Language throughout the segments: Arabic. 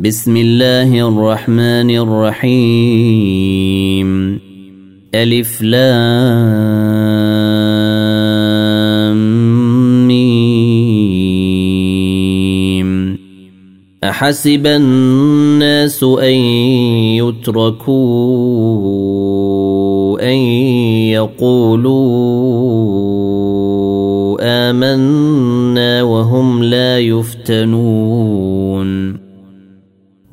بسم الله الرحمن الرحيم. ألف لام أحسب الناس أن يتركوا أن يقولوا آمنا وهم لا يفتنون.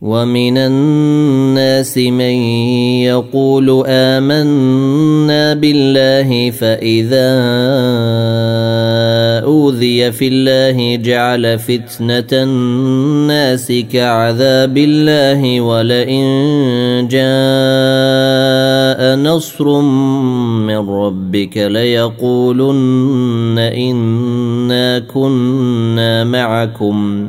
ومن الناس من يقول آمنا بالله فإذا أوذي في الله جعل فتنة الناس كعذاب الله ولئن جاء نصر من ربك ليقولن إنا كنا معكم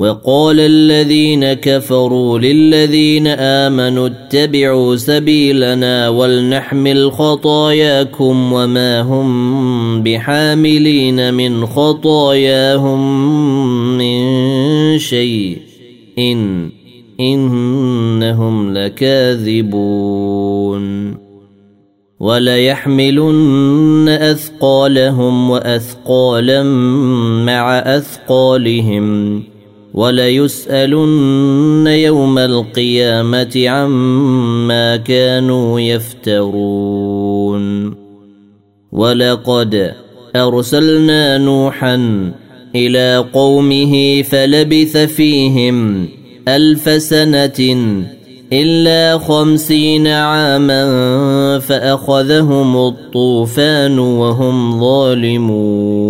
وقال الذين كفروا للذين آمنوا اتبعوا سبيلنا ولنحمل خطاياكم وما هم بحاملين من خطاياهم من شيء إن إنهم لكاذبون وليحملن أثقالهم وأثقالا مع أثقالهم وليسألن يوم القيامة عما كانوا يفترون. ولقد أرسلنا نوحا إلى قومه فلبث فيهم ألف سنة إلا خمسين عاما فأخذهم الطوفان وهم ظالمون.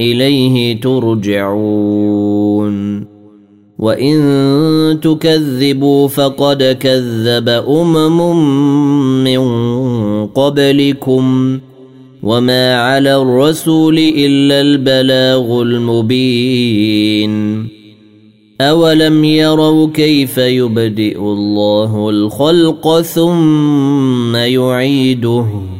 إليه ترجعون. وإن تكذبوا فقد كذب أمم من قبلكم. وما على الرسول إلا البلاغ المبين. أولم يروا كيف يبدئ الله الخلق ثم يعيده؟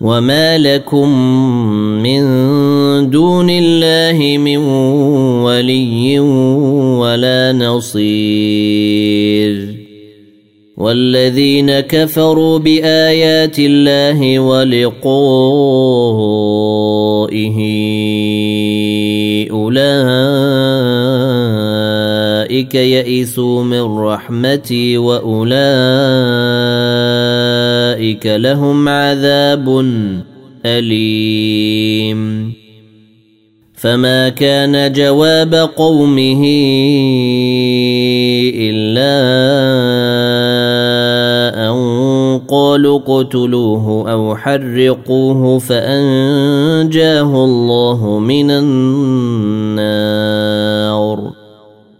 وما لكم من دون الله من ولي ولا نصير والذين كفروا بايات الله ولقائه اولئك يئسوا من رحمتي واولئك لهم عذاب أليم. فما كان جواب قومه إلا قالوا اقتلوه أو حرقوه فأنجاه الله من النار.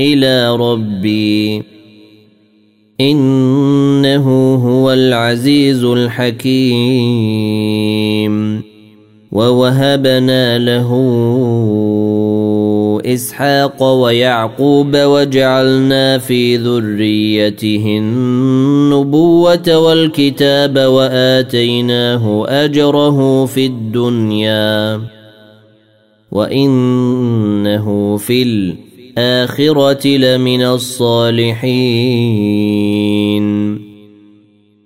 إلى ربي. إنه هو العزيز الحكيم. ووهبنا له إسحاق ويعقوب وجعلنا في ذريته النبوة والكتاب وآتيناه أجره في الدنيا. وإنه في الآخرة لمن الصالحين.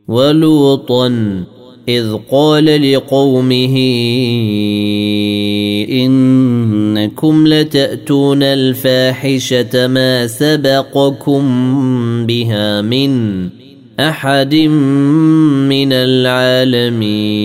ولوطا إذ قال لقومه إنكم لتأتون الفاحشة ما سبقكم بها من أحد من العالمين.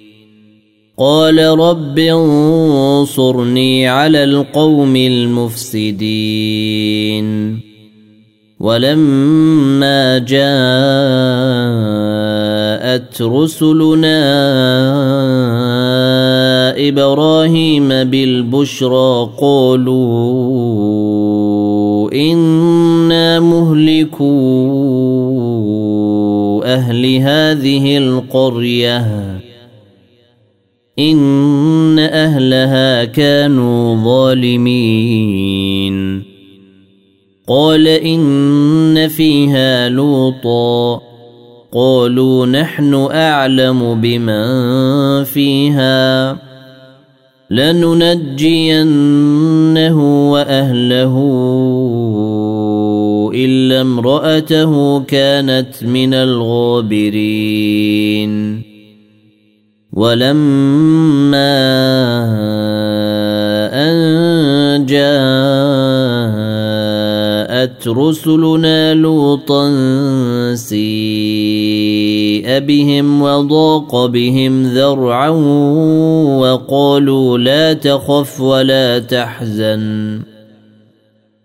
قال رب انصرني على القوم المفسدين. ولما جاءت رسلنا إبراهيم بالبشرى قالوا إنا مهلكوا أهل هذه القرية. إن أهلها كانوا ظالمين. قال إن فيها لوطا. قالوا نحن أعلم بمن فيها. لننجينه وأهله إلا امرأته كانت من الغابرين. ولما أن جاءت رسلنا لوطا سيء بهم وضاق بهم ذرعا وقالوا لا تخف ولا تحزن.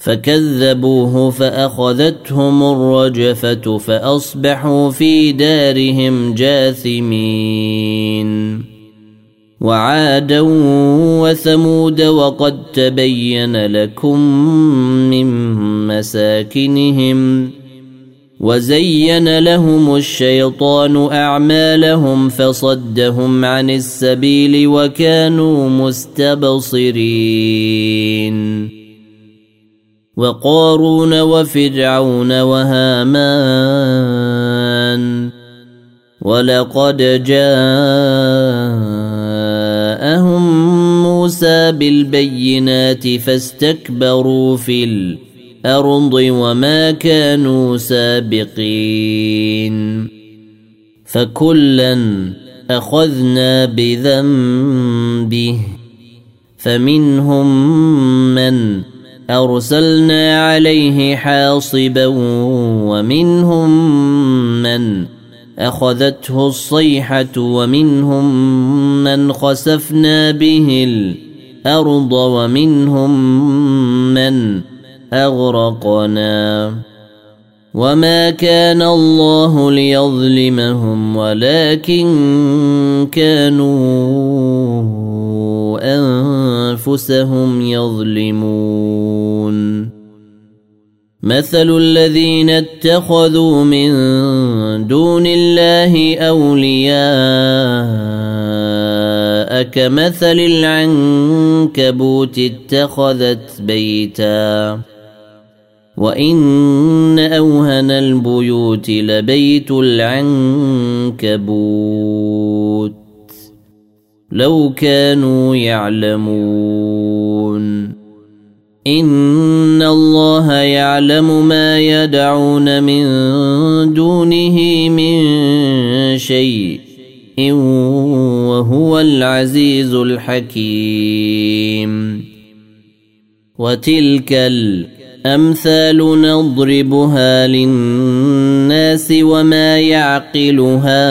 فكذبوه فأخذتهم الرجفة فأصبحوا في دارهم جاثمين. وعادا وثمود وقد تبين لكم من مساكنهم وزين لهم الشيطان أعمالهم فصدهم عن السبيل وكانوا مستبصرين. وقارون وفرعون وهامان ولقد جاءهم موسى بالبينات فاستكبروا في الأرض وما كانوا سابقين فكلا أخذنا بذنبه فمنهم من أرسلنا عليه حاصبا ومنهم من أخذته الصيحة ومنهم من خسفنا به الأرض ومنهم من أغرقنا. وما كان الله ليظلمهم ولكن كانوا أنفسهم يظلمون. مثل الذين اتخذوا من دون الله أولياء كمثل العنكبوت اتخذت بيتا. وإن أوهن البيوت لبيت العنكبوت. لو كانوا يعلمون. إن الله يعلم ما يدعون من دونه من شيء وهو العزيز الحكيم. وتلك الأمثال نضربها للناس وما يعقلها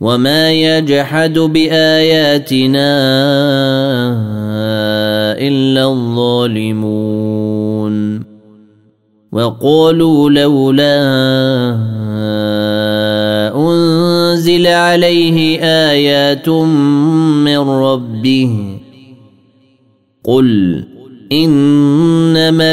وما يجحد باياتنا الا الظالمون وقالوا لولا انزل عليه ايات من ربه قل انما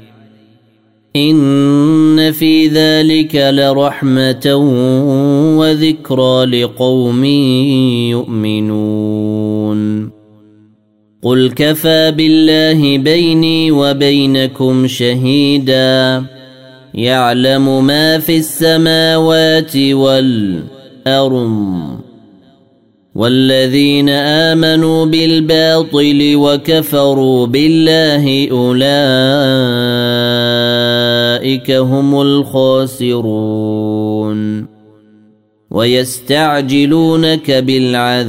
ان في ذلك لرحمه وذكرى لقوم يؤمنون قل كفى بالله بيني وبينكم شهيدا يعلم ما في السماوات والارض والذين امنوا بالباطل وكفروا بالله أولئك هم الخاسرون. ويستعجلونك بالعذاب.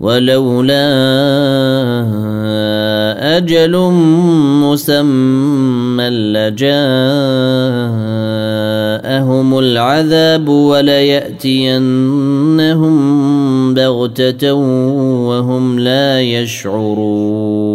ولولا أجل مسمى لجاءهم العذاب وليأتينهم بغتة وهم لا يشعرون.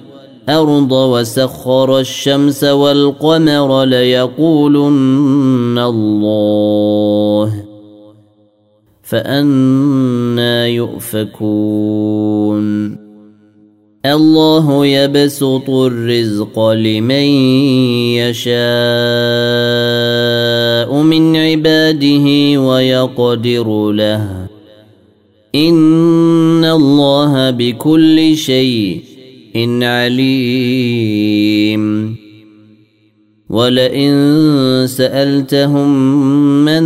الأرض وسخر الشمس والقمر ليقولن الله. فأنا يؤفكون. الله يبسط الرزق لمن يشاء من عباده ويقدر له. إن الله بكل شيء عليم. ولئن سألتهم من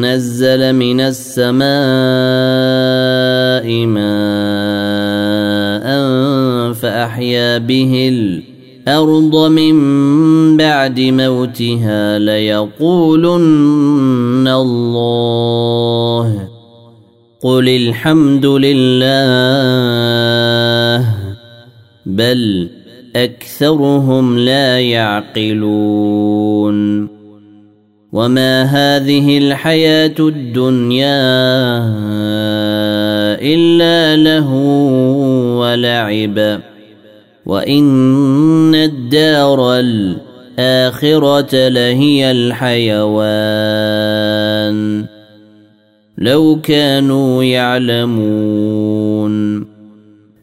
نزل من السماء ماء فأحيا به الأرض من بعد موتها ليقولن الله. قل الحمد لله. بل أكثرهم لا يعقلون. وما هذه الحياة الدنيا إلا له ولعب. وإن الدار الآخرة لهي الحيوان. لو كانوا يعلمون.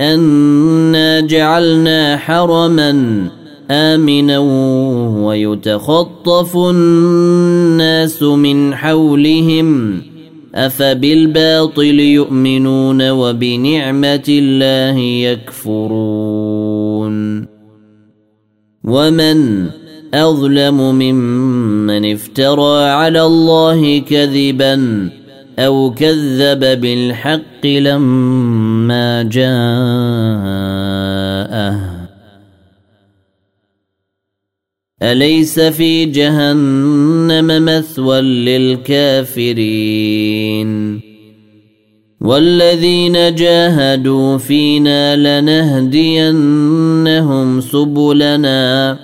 أنا جعلنا حرما آمنا ويتخطف الناس من حولهم أفبالباطل يؤمنون وبنعمة الله يكفرون ومن أظلم ممن افترى على الله كذباً أو كذب بالحق لما جاءه أليس في جهنم مثوى للكافرين والذين جاهدوا فينا لنهدينهم سبلنا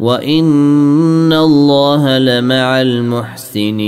وان الله لمع المحسنين